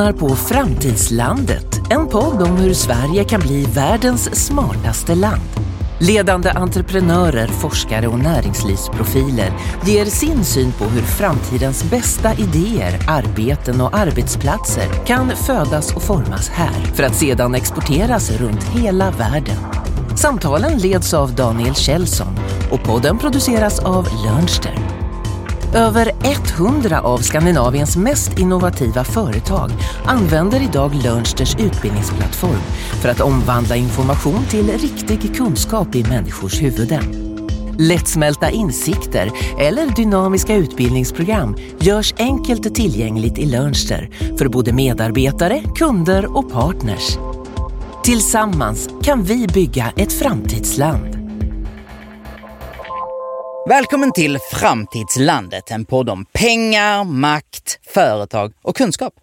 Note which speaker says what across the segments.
Speaker 1: lyssnar på Framtidslandet, en podd om hur Sverige kan bli världens smartaste land. Ledande entreprenörer, forskare och näringslivsprofiler ger sin syn på hur framtidens bästa idéer, arbeten och arbetsplatser kan födas och formas här för att sedan exporteras runt hela världen. Samtalen leds av Daniel Kjellson och podden produceras av Lernster. Över 100 av Skandinaviens mest innovativa företag använder idag Lernsters utbildningsplattform för att omvandla information till riktig kunskap i människors huvuden. Lättsmälta insikter eller dynamiska utbildningsprogram görs enkelt tillgängligt i Lernster för både medarbetare, kunder och partners. Tillsammans kan vi bygga ett framtidsland.
Speaker 2: Välkommen till Framtidslandet, en podd om pengar, makt, företag och kunskap.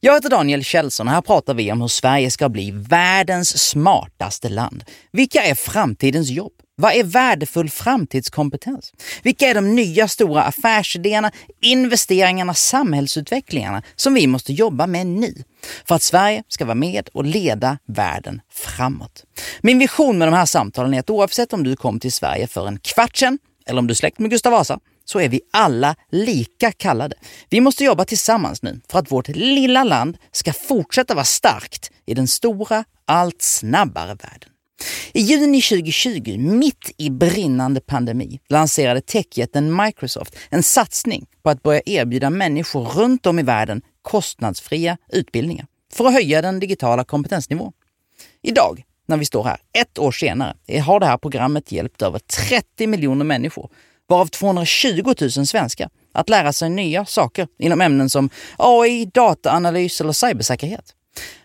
Speaker 2: Jag heter Daniel Kjellson och här pratar vi om hur Sverige ska bli världens smartaste land. Vilka är framtidens jobb? Vad är värdefull framtidskompetens? Vilka är de nya stora affärsidéerna, investeringarna, samhällsutvecklingarna som vi måste jobba med nu för att Sverige ska vara med och leda världen framåt? Min vision med de här samtalen är att oavsett om du kom till Sverige för en kvart sedan eller om du är släkt med Gustav Vasa, så är vi alla lika kallade. Vi måste jobba tillsammans nu för att vårt lilla land ska fortsätta vara starkt i den stora, allt snabbare världen. I juni 2020, mitt i brinnande pandemi, lanserade techjätten Microsoft en satsning på att börja erbjuda människor runt om i världen kostnadsfria utbildningar för att höja den digitala kompetensnivån. Idag när vi står här, ett år senare, har det här programmet hjälpt över 30 miljoner människor, varav 220 000 svenskar, att lära sig nya saker inom ämnen som AI, dataanalys eller cybersäkerhet.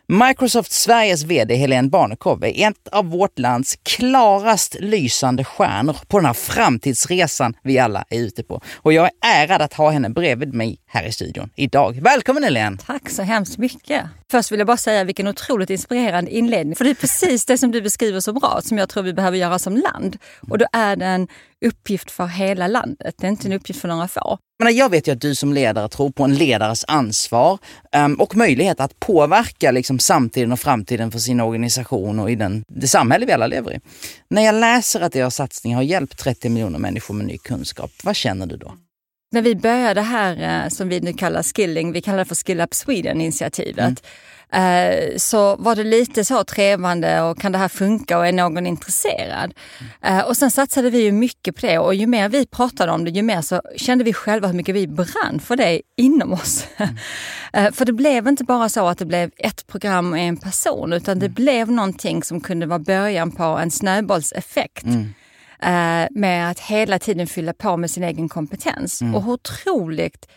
Speaker 2: Microsoft Sveriges VD Helene Barnekow är ett av vårt lands klarast lysande stjärnor på den här framtidsresan vi alla är ute på. Och jag är ärad att ha henne bredvid mig här i studion idag. Välkommen Helene!
Speaker 3: Tack så hemskt mycket! Först vill jag bara säga vilken otroligt inspirerande inledning. För det är precis det som du beskriver så bra som jag tror vi behöver göra som land. Och då är det en uppgift för hela landet. Det är inte en uppgift för några få.
Speaker 2: Men jag vet ju att du som ledare tror på en ledares ansvar um, och möjlighet att påverka liksom, samtiden och framtiden för sin organisation och i den, det samhälle vi alla lever i. När jag läser att er satsning har hjälpt 30 miljoner människor med ny kunskap, vad känner du då?
Speaker 3: När vi började här, eh, som vi nu kallar Skilling, vi kallar det för Skill Up Sweden-initiativet, mm Eh, så var det lite så trevande och kan det här funka och är någon intresserad? Mm. och sen satsade vi ju mycket på det och ju mer vi pratade om det, ju mer så kände vi själva hur mycket vi brann för det inom oss. Mm. Eh, för det blev inte bara så att det blev ett program och en person, utan det mm. blev någonting som kunde vara början på en snöbollseffekt. Mm. med att hela tiden fylla på med sin egen kompetens. Mm. Och hur otroligt,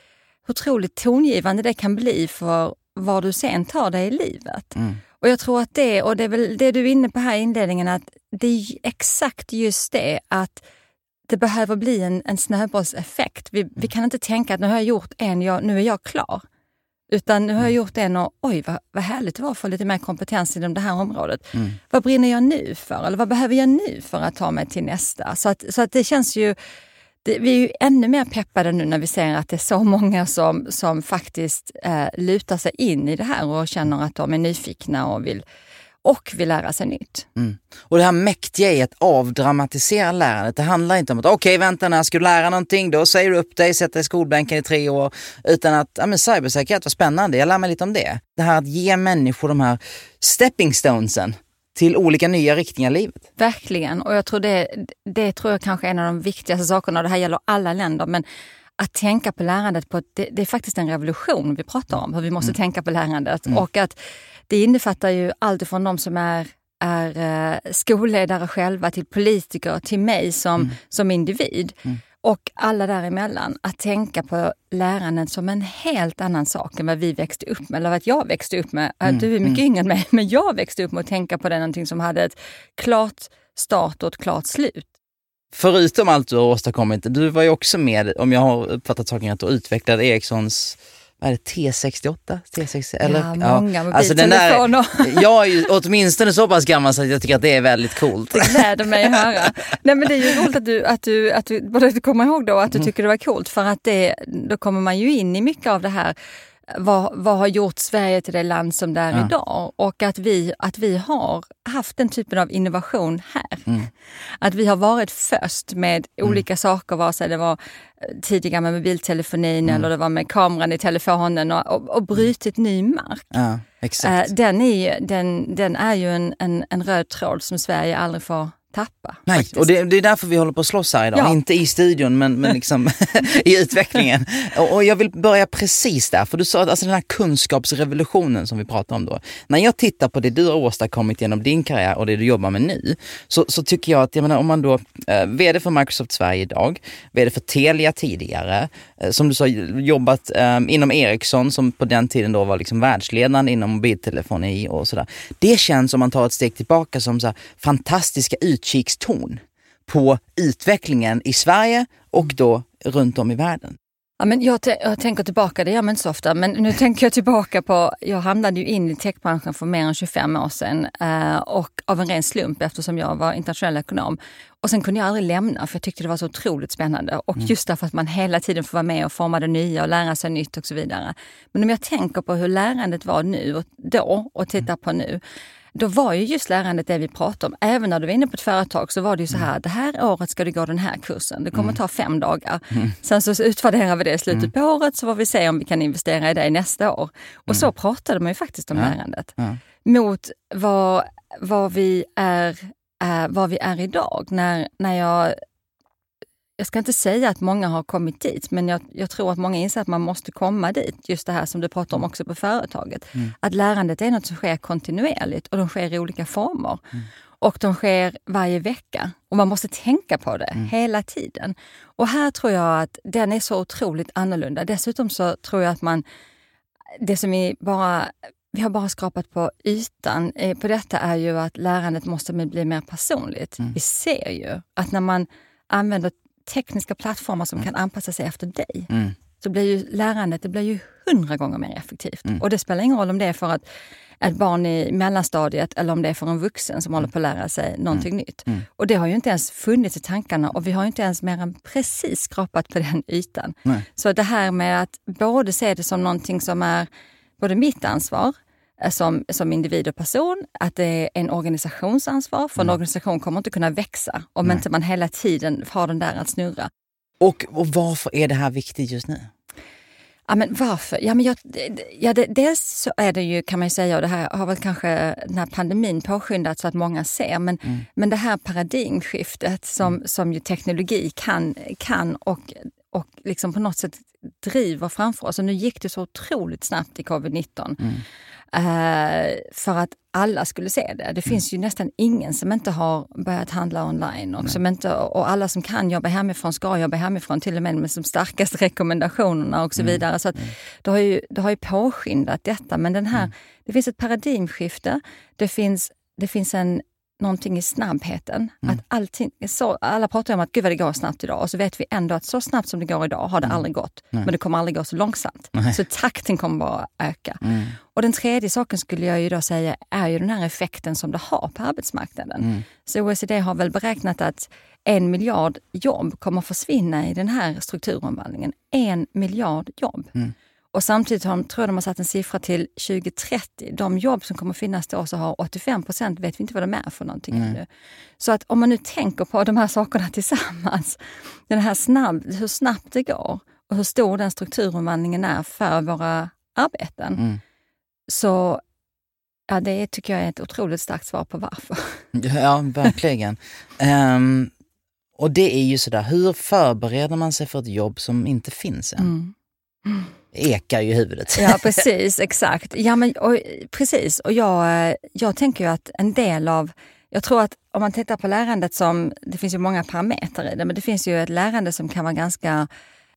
Speaker 3: hur otroligt tongivande det kan bli för var du sen tar dig i livet. Mm. Och jag tror att det, och det är väl det du är inne på här i inledningen, att det är exakt just det att det behöver bli en, en snöbollseffekt. Vi, vi mm. kan inte tänka att nu har jag gjort en, jag, nu är jag klar. Utan nu har jag mm. gjort en och oj vad, vad härligt det var att få lite mer kompetens inom det här området. Mm. Vad brinner jag nu för? Eller vad behöver jag nu för att ta mig till nästa? Så att, så att det känns ju det, vi är ju ännu mer peppade nu när vi ser att det är så många som, som faktiskt eh, lutar sig in i det här och känner att de är nyfikna och vill, och vill lära sig nytt.
Speaker 2: Mm. Och det här mäktiga i att avdramatisera lärandet. Det handlar inte om att okej, okay, vänta, när ska du lära någonting? Då säger du upp dig, sätter dig i skolbänken i tre år. Utan att, ja men cybersäkerhet var spännande, jag lär mig lite om det. Det här att ge människor de här stepping stonesen till olika nya riktningar i livet.
Speaker 3: Verkligen, och jag tror det, det tror jag kanske är en av de viktigaste sakerna, och det här gäller alla länder, men att tänka på lärandet på det, det, är faktiskt en revolution vi pratar om, hur vi måste mm. tänka på lärandet. Mm. Och att det innefattar ju allt från de som är är uh, skolledare själva till politiker, till mig som, mm. som individ. Mm och alla däremellan, att tänka på lärandet som en helt annan sak än vad vi växte upp med, eller vad jag växte upp med. Mm, du är mycket mm. yngre än mig, men jag växte upp med att tänka på det någonting som hade ett klart start och ett klart slut.
Speaker 2: Förutom allt du har åstadkommit, du var ju också med, om jag har uppfattat saken rätt, och utvecklade Ericssons vad är det, T68? T60,
Speaker 3: eller? Ja, många ja. Alltså den där,
Speaker 2: Jag är ju åtminstone så pass gammal så att jag tycker att det är väldigt coolt.
Speaker 3: Det gläder mig att höra. Nej men det är ju roligt att du, att du, att du, både att du kommer ihåg då att du mm. tycker det var coolt för att det, då kommer man ju in i mycket av det här vad, vad har gjort Sverige till det land som det är
Speaker 2: Ja.
Speaker 3: idag? Och att vi, att vi har haft den typen av innovation här.
Speaker 2: Mm.
Speaker 3: Att vi har varit först med olika saker, vare sig det var tidigare med mobiltelefonin
Speaker 2: Mm.
Speaker 3: eller det var med kameran i telefonen och, och, och brutit ny mark.
Speaker 2: Ja.
Speaker 3: Eh, den, är ju, den, den är ju en, en, en röd tråd som Sverige aldrig får tappa.
Speaker 2: Nej,
Speaker 3: faktiskt.
Speaker 2: och det, det är därför vi håller på att slåss här idag.
Speaker 3: Ja.
Speaker 2: Inte i studion men, men liksom i utvecklingen. Och, och jag vill börja precis där, för du sa att alltså den här kunskapsrevolutionen som vi pratar om då. När jag tittar på det du har åstadkommit genom din karriär och det du jobbar med nu, så, så tycker jag att, jag menar om man då, eh, VD för Microsoft Sverige idag, VD för Telia tidigare, eh, som du sa jobbat eh, inom Ericsson som på den tiden då var liksom världsledande inom mobiltelefoni och sådär. Det känns om man tar ett steg tillbaka som så här, fantastiska utkikstorn på utvecklingen i Sverige och då runt om i världen.
Speaker 3: Ja, men jag, jag tänker tillbaka, det gör man inte så ofta, men nu tänker jag tillbaka på, jag hamnade ju in i techbranschen för mer än 25 år sedan eh, och av en ren slump eftersom jag var internationell ekonom. Och sen kunde jag aldrig lämna för jag tyckte det var så otroligt spännande och just därför att man hela tiden får vara med och forma det nya och lära sig nytt och så vidare. Men om jag tänker på hur lärandet var nu och då och tittar på nu, då var ju just lärandet det vi pratade om. Även när du var inne på ett företag så var det ju så här, det här året ska du gå den här kursen. Det kommer ta fem dagar. Sen så utvärderar vi det i slutet på året så får vi se om vi kan investera i det nästa år. Och så pratade man ju faktiskt om lärandet.
Speaker 2: Ja.
Speaker 3: Mot vad, vad, vi är, är, vad vi är idag. När, när jag, jag ska inte säga att många har kommit dit, men jag, jag tror att många inser att man måste komma dit. Just det här som du pratar om också på företaget. Att lärandet är något som sker kontinuerligt och de sker i olika former. Och de sker varje vecka och man måste tänka på det hela tiden. Och här tror jag att den är så otroligt annorlunda. Dessutom så tror jag att man, det som vi bara vi har bara skrapat på ytan eh, på detta är ju att lärandet måste bli mer personligt. Vi ser ju att när man använder tekniska plattformar som kan anpassa sig efter dig,
Speaker 2: Mm.
Speaker 3: så blir ju lärandet det blir ju hundra gånger mer effektivt. Och det spelar ingen roll om det är för att ett barn i mellanstadiet eller om det är för en vuxen som håller på att lära sig någonting nytt. Och det har ju inte ens funnits i tankarna och vi har ju inte ens mer än precis skrapat på den ytan.
Speaker 2: Nej.
Speaker 3: Så det här med att både se det som någonting som är både mitt ansvar som, som individ och person, att det är en organisationsansvar, för en organisation kommer inte kunna växa om inte man hela tiden har den där att snurra.
Speaker 2: Och, och varför är det här viktigt just nu?
Speaker 3: Ja, men varför? Ja, men jag, ja, det, dels så är det ju, kan man ju säga, och det här har väl kanske den här pandemin påskyndat så att många ser, men, men det här paradigmskiftet som, som ju teknologi kan, kan och, och liksom på något sätt driver framför oss. Och nu gick det så otroligt snabbt i covid-19. Eh, för att alla skulle se det. Det finns ju nästan ingen som inte har börjat handla online och, som inte, och alla som kan jobba hemifrån ska jobba hemifrån, till och med med de starkaste rekommendationerna och så vidare. Så att det, har ju, det har ju påskyndat detta. Men den här, det finns ett paradigmskifte. Det finns, det finns en, någonting i snabbheten. Att allting, så, alla pratar om att gud vad det går snabbt idag och så vet vi ändå att så snabbt som det går idag har det aldrig gått. Men det kommer aldrig gå så långsamt. Så takten kommer bara öka. Och den tredje saken skulle jag ju då säga är ju den här effekten som det har på arbetsmarknaden. Så OECD har väl beräknat att en miljard jobb kommer försvinna i den här strukturomvandlingen. En miljard jobb. Och samtidigt har, tror jag de har satt en siffra till 2030. De jobb som kommer finnas då så har 85 procent vet vi inte vad de är för någonting ännu. Så att om man nu tänker på de här sakerna tillsammans, den här snabb, hur snabbt det går och hur stor den strukturomvandlingen är för våra arbeten.
Speaker 2: Mm.
Speaker 3: Så ja, det tycker jag är ett otroligt starkt svar på varför.
Speaker 2: Ja, verkligen. Ehm, och det är ju sådär, hur förbereder man sig för ett jobb som inte finns än?
Speaker 3: Mm.
Speaker 2: Ekar ju i huvudet.
Speaker 3: Ja, precis. Exakt. Ja, men, och, precis. Och jag, jag tänker ju att en del av... Jag tror att om man tittar på lärandet som... Det finns ju många parametrar i det, men det finns ju ett lärande som kan vara ganska...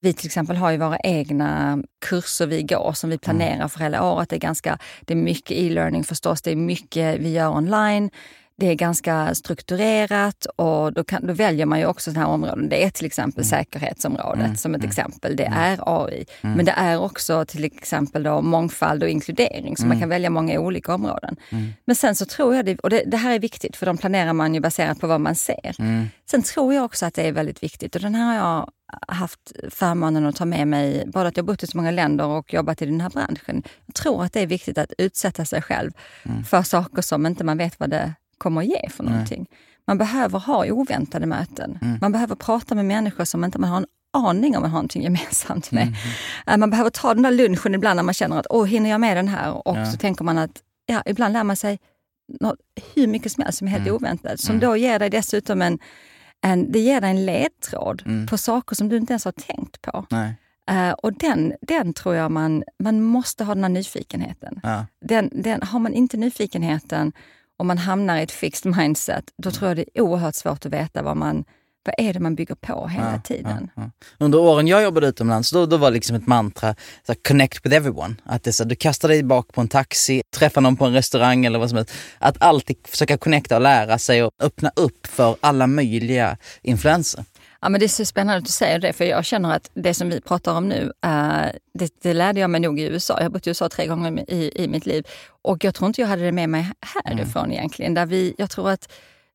Speaker 3: Vi till exempel har ju våra egna kurser vi går som vi planerar för hela året. Det är, ganska, det är mycket e-learning förstås, det är mycket vi gör online. Det är ganska strukturerat och då, kan, då väljer man ju också sådana här områden. Det är till exempel mm. säkerhetsområdet mm. som ett mm. exempel. Det mm. är AI. Mm. Men det är också till exempel då mångfald och inkludering. Så man kan välja många olika områden. Men sen så tror jag, det, och det, det, här är viktigt för de planerar man ju baserat på vad man ser. Sen tror jag också att det är väldigt viktigt och den här har jag haft förmånen att ta med mig, både att jag bott i så många länder och jobbat i den här branschen. Jag tror att det är viktigt att utsätta sig själv mm. för saker som inte man vet vad det kommer att ge för någonting. Nej. Man behöver ha oväntade möten. Mm. Man behöver prata med människor som inte man har en aning om man har någonting gemensamt med. Mm. Man behöver ta den där lunchen ibland när man känner att åh, hinner jag med den här? Och ja. så tänker man att ja, ibland lär man sig något, hur mycket som helst som är helt mm. oväntat. Som mm. då ger dig dessutom en, en, det ger dig en ledtråd mm. på saker som du inte ens har tänkt på. Uh, och den, den tror jag man, man måste ha den här nyfikenheten. Ja. Den, den, har man inte nyfikenheten om man hamnar i ett fixed mindset, då tror jag det är oerhört svårt att veta vad man vad är det man bygger på hela ja, tiden? Ja, ja.
Speaker 2: Under åren jag jobbade utomlands, då, då var det liksom ett mantra, så connect with everyone. Att det, så, du kastar dig bak på en taxi, träffar någon på en restaurang eller vad som helst. Att alltid försöka connecta och lära sig och öppna upp för alla möjliga influenser.
Speaker 3: Ja, men det är så spännande att du säger det, för jag känner att det som vi pratar om nu, uh, det, det, lärde jag mig nog i USA. Jag har bott i USA tre gånger i, i mitt liv och jag tror inte jag hade det med mig härifrån mm. egentligen. Där vi, jag tror att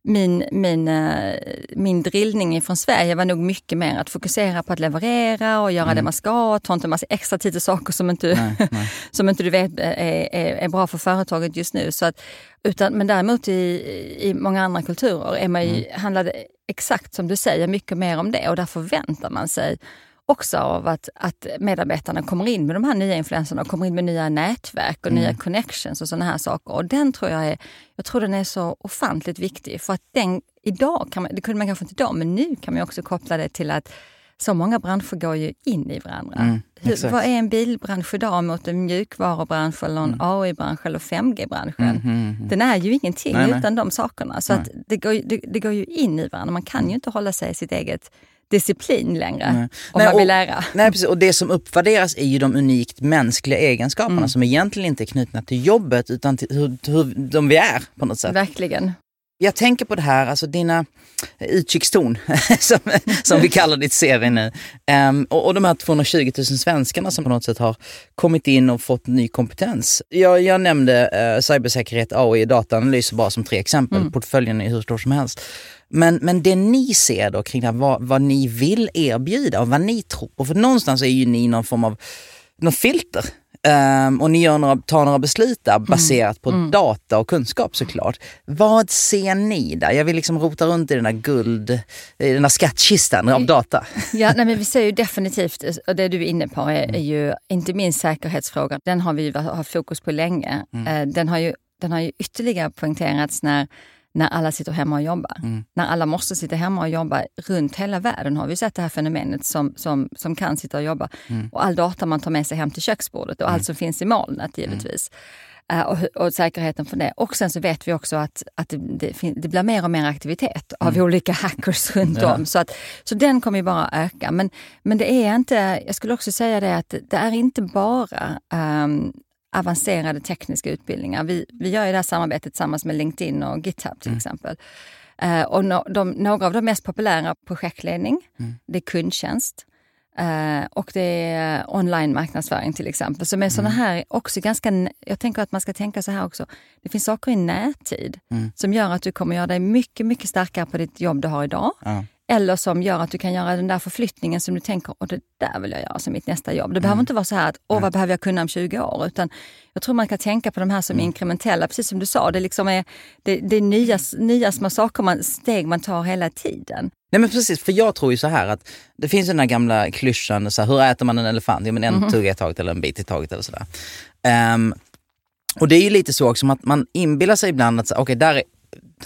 Speaker 3: min, min, uh, min drillning från Sverige var nog mycket mer att fokusera på att leverera och göra mm. det man ska och ta inte en massa extra tid till saker som inte, nej, nej. som inte du vet är, är, är, bra för företaget just nu. Så att, utan, men däremot i, i många andra kulturer är man ju, mm. handlar det exakt som du säger mycket mer om det och där förväntar man sig också av att, att medarbetarna kommer in med de här nya influenserna och kommer in med nya nätverk och mm. nya connections och sådana här saker. Och den tror jag är, jag tror den är så ofantligt viktig för att den idag, kan man, det kunde man kanske inte då, men nu kan man också koppla det till att så många branscher går ju in i varandra. Mm, Hur, vad är en bilbransch idag mot en mjukvarubransch eller en mm. AI-bransch eller 5G-branschen? Mm, mm, mm, den är ju ingenting nej, utan nej. de sakerna. Så det, går, det, det, går ju in i varandra. Man kan ju inte hålla sig i sitt eget disciplin längre nej. om nej, man vill lära.
Speaker 2: Nej, precis. Och det som uppvärderas är ju de unikt mänskliga egenskaperna mm. som egentligen inte är knutna till jobbet utan till hur, hur de vi är på något sätt.
Speaker 3: Verkligen.
Speaker 2: Jag tänker på det här, alltså dina utkikstorn, som, som vi kallar ditt CV nu. Um, och, och de här 220 000 svenskarna som på något sätt har kommit in och fått ny kompetens. Jag, jag nämnde uh, cybersäkerhet, AI, dataanalys bara som tre exempel. Mm. Portföljen är hur stor som helst. Men, men det ni ser då kring det här, vad, vad ni vill erbjuda och vad ni tror på. För någonstans är ju ni någon form av något filter Um, och ni gör några, tar några beslut där mm. baserat på mm. data och kunskap såklart. Vad ser ni där? Jag vill liksom rota runt i den här guld, i den här skattkistan av data.
Speaker 3: Ja, nej, men vi ser ju definitivt, och det du är inne på är, är ju inte minst säkerhetsfrågan. Den har vi haft fokus på länge. Mm. Uh, den, har ju, den har ju ytterligare poängterats när när alla sitter hemma och jobbar. Mm. När alla måste sitta hemma och jobba runt hela världen har vi sett det här fenomenet som, som, som kan sitta och jobba. Mm. Och all data man tar med sig hem till köksbordet och mm. allt som finns i molnet givetvis. Uh, och, och, säkerheten för det. Och sen så vet vi också att, att det, det, det blir mer och mer aktivitet av mm. olika hackers runt ja. om. Så, att, så den kommer ju bara öka. Men, men det är inte, jag skulle också säga det att det är inte bara um, avancerade tekniska utbildningar. Vi, vi gör ju det här samarbetet tillsammans med LinkedIn och GitHub till mm. exempel. Uh, och no, de, några av de mest populära projektledning, mm. det är kundtjänst uh, och det är online marknadsföring till exempel. Som är mm. sådana här också ganska, jag tänker att man ska tänka så här också. Det finns saker i närtid mm. som gör att du kommer göra dig mycket, mycket starkare på ditt jobb du har idag. Ja. Eller som gör att du kan göra den där förflyttningen som du tänker, och det där vill jag göra som mitt nästa jobb. Det mm. behöver inte vara så här att, åh vad behöver jag kunna om 20 år? Utan jag tror man kan tänka på de här som mm. inkrementella, precis som du sa. Det, liksom är, det, det är nya, nya små saker, man, steg man tar hela tiden.
Speaker 2: Nej men precis, för jag tror ju så här att det finns den här gamla klyschan, så här, hur äter man en elefant? Ja men en mm. tugga i taget eller en bit i taget eller sådär. Um, och det är ju lite så också att man inbillar sig ibland att, okej okay, där är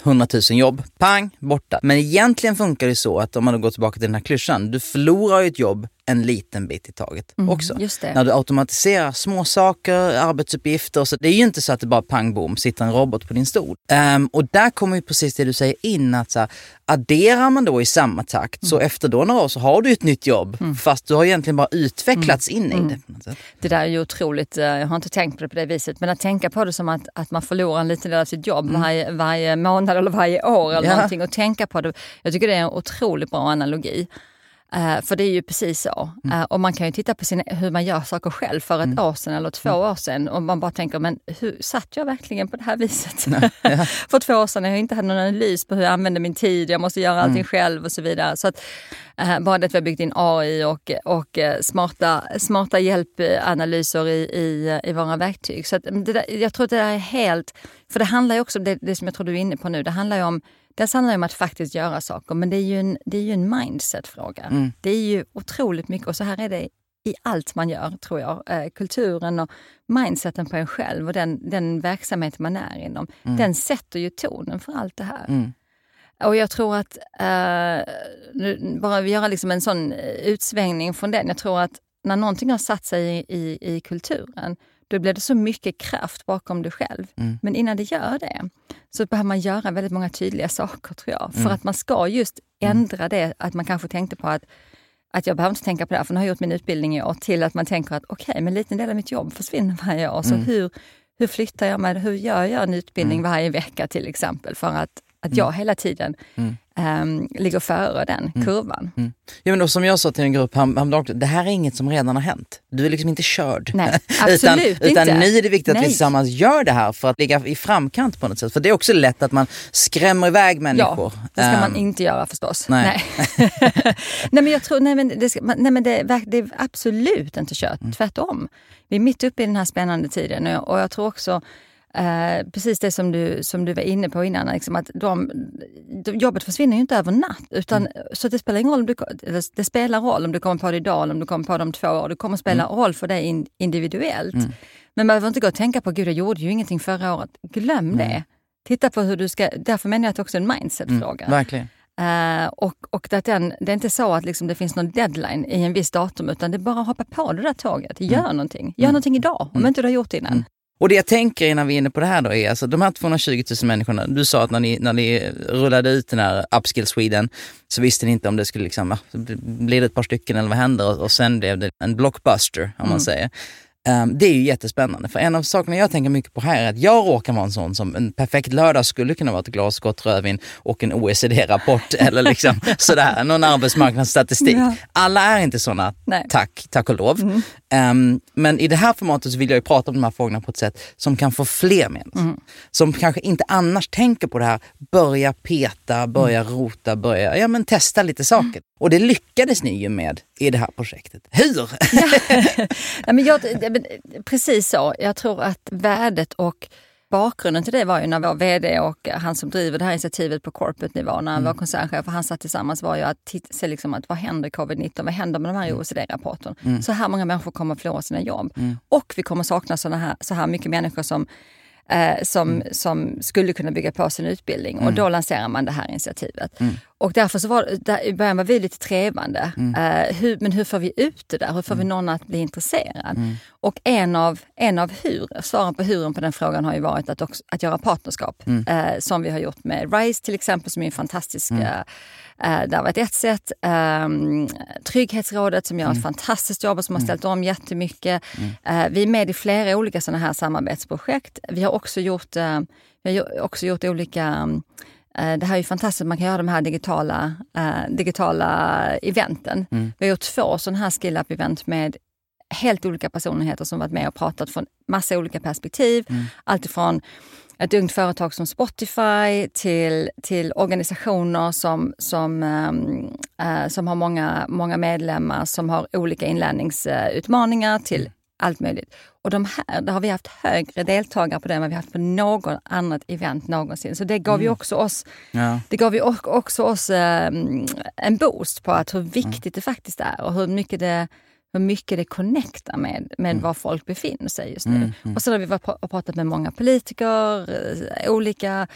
Speaker 2: 100 000 jobb, pang, borta. Men egentligen funkar det så att om man går tillbaka till den här klyschan, du förlorar ju ett jobb en liten bit i taget
Speaker 3: Mm,
Speaker 2: också.
Speaker 3: just det.
Speaker 2: När du automatiserar små saker, arbetsuppgifter. Så det är ju inte så att det bara pang bom sitter en robot på din stol. Ehm, och där kommer ju precis det du säger in att så här, adderar man då i samma takt så
Speaker 3: Mm.
Speaker 2: efter då några år så har du ett nytt jobb fast du har egentligen bara utvecklats
Speaker 3: Mm.
Speaker 2: in i det. Något sätt.
Speaker 3: Det där är ju otroligt, eh, jag har inte tänkt på det på det viset, men att tänka på det som att, att man förlorar en liten del av sitt jobb varje, varje månad eller varje år eller.
Speaker 2: Ja.
Speaker 3: någonting och tänka på det. Jag tycker det är en otroligt bra analogi. Eh, för det är ju precis så.
Speaker 2: Mm.
Speaker 3: Eh, och man kan ju titta på sin, hur man gör saker själv för ett år sedan eller två
Speaker 2: Mm.
Speaker 3: år sedan och man bara tänker, men hur satt jag verkligen på det här viset? för två år sedan när jag inte hade någon analys på hur jag använde min tid, jag måste göra allting
Speaker 2: Mm.
Speaker 3: själv och så vidare. Så att, eh, bara det att vi har byggt in AI och, och smarta, smarta hjälpanalyser i, i, i våra verktyg. Så att, det där, jag tror att det där är helt... För det handlar ju också om det, det som jag tror du är inne på nu. Det handlar ju om Dels handlar det om att faktiskt göra saker, men det är ju en, det är ju en mindset-fråga. Det är ju otroligt mycket, och så här är det i allt man gör, tror jag. Eh, kulturen och mindseten på en själv och den, den verksamhet man är inom, den sätter ju tonen för allt det här. Och jag tror att, eh, bara vi göra liksom en sån utsvängning från den. Jag tror att när någonting har satt sig i, i, i kulturen, då blir det så mycket kraft bakom dig själv. Men innan det gör det, så behöver man göra väldigt många tydliga saker tror jag. För att man ska just ändra det, att man kanske tänkte på att att jag behöver inte tänka på det här, för nu har jag gjort min utbildning i år, till att man tänker att okej, men en liten del av mitt jobb försvinner varje år. Så hur, hur flyttar jag mig? Hur gör jag en utbildning varje vecka till exempel? För att, att jag hela tiden ehm, ligger före den kurvan.
Speaker 2: Ja, men då, som jag sa till en grupp härom- häromdagen, det här är inget som redan har hänt. Du är liksom inte körd.
Speaker 3: Nej,
Speaker 2: utan,
Speaker 3: absolut
Speaker 2: utan
Speaker 3: inte.
Speaker 2: nu är det viktigt att vi
Speaker 3: Nej.
Speaker 2: tillsammans gör det här för att ligga i framkant på något sätt. För det är också lätt att man skrämmer iväg människor.
Speaker 3: Ja, det ska man
Speaker 2: Ehm,
Speaker 3: inte göra förstås.
Speaker 2: nej.
Speaker 3: Nej, nej men jag tror, nej men, det, ska, nej, men det, det är absolut inte kört.
Speaker 2: Mm.
Speaker 3: Tvärtom. Vi är mitt uppe i den här spännande tiden och jag, och jag tror också Eh, precis det som du, som du var inne på innan, liksom att de, de, jobbet försvinner ju inte över natt. Utan,
Speaker 2: Mm.
Speaker 3: Så det spelar ingen roll om du, det spelar roll om du kommer på det idag eller om du kommer på det om två år. Det kommer spela
Speaker 2: Mm.
Speaker 3: roll för dig in, individuellt. Men man behöver inte gå och tänka på, gud jag gjorde ju ingenting förra året. Glöm det. Titta på hur du ska, därför menar jag att det också är en mindset-fråga.
Speaker 2: Verkligen.
Speaker 3: Eh, och och att den, det är inte så att liksom det finns någon deadline i en viss datum utan det är bara att hoppa på det där tåget. Gör någonting. Gör någonting idag om inte du har gjort det innan.
Speaker 2: Och det jag tänker innan vi är inne på det här då är alltså de här 220 000 människorna. Du sa att när ni, när ni rullade ut den här Upskill Sweden så visste ni inte om det skulle liksom, blir det ett par stycken eller vad händer? Och, och sen blev det en blockbuster om man säger. Um, det är ju jättespännande för en av sakerna jag tänker mycket på här är att jag råkar vara en sån som en perfekt lördag skulle kunna vara ett glas gott rödvin och en OECD-rapport eller liksom sådär, någon arbetsmarknadsstatistik.
Speaker 3: Ja.
Speaker 2: Alla är inte såna,
Speaker 3: Nej.
Speaker 2: tack, tack och lov. Ehm, men i det här formatet så vill jag ju prata om de här frågorna på ett sätt som kan få fler människor. Som kanske inte annars tänker på det här, börja peta, börja rota, börja ja, men testa lite saker. Och det lyckades ni ju med i det här projektet. Hur?
Speaker 3: Ja, men jag, precis så. Jag tror att värdet och bakgrunden till det var ju när vår VD och han som driver det här initiativet på corporate-nivå, när vår koncernchef och han satt tillsammans, var ju att se liksom att vad händer i covid-19? Vad händer med de här i OECD-rapporten? Så här många människor kommer att förlora sina jobb. Och vi kommer sakna såna här, så här mycket människor som eh, som, som skulle kunna bygga på sin utbildning. Och då lanserar man det här initiativet. Och därför så var där, i början var vi lite trevande. Eh, hur, men hur får vi ut det där? Hur får vi någon att bli intresserad? Och en av, en av hur, svaren på huren på den frågan har ju varit att, också, att göra partnerskap. Eh, som vi har gjort med RISE till exempel, som är en fantastisk eh, Eh, det har varit ett sätt. Ehm, Trygghetsrådet som gör ett fantastiskt jobb och som har ställt om jättemycket. Eh, vi är med i flera olika sådana här samarbetsprojekt. Vi har också gjort, vi har också gjort olika eh, det här är ju fantastiskt, man kan göra de här digitala, eh, digitala eventen. Vi har gjort två sådana här skill event med helt olika personligheter som varit med och pratat från massa olika perspektiv. Alltifrån ett ungt företag som Spotify till, till organisationer som, som, ehm, eh, som har många, många medlemmar som har olika inlärningsutmaningar till allt möjligt. Och de här, där har vi haft högre deltagare på det än vad vi haft på något annat event någonsin. Så det gav ju också oss,
Speaker 2: Ja.
Speaker 3: det gav ju också oss ehm, en boost på att hur viktigt det faktiskt är och hur mycket det hur mycket det connectar med, med var folk befinner sig just nu. Och så har vi varit pratat med många politiker, eh, olika,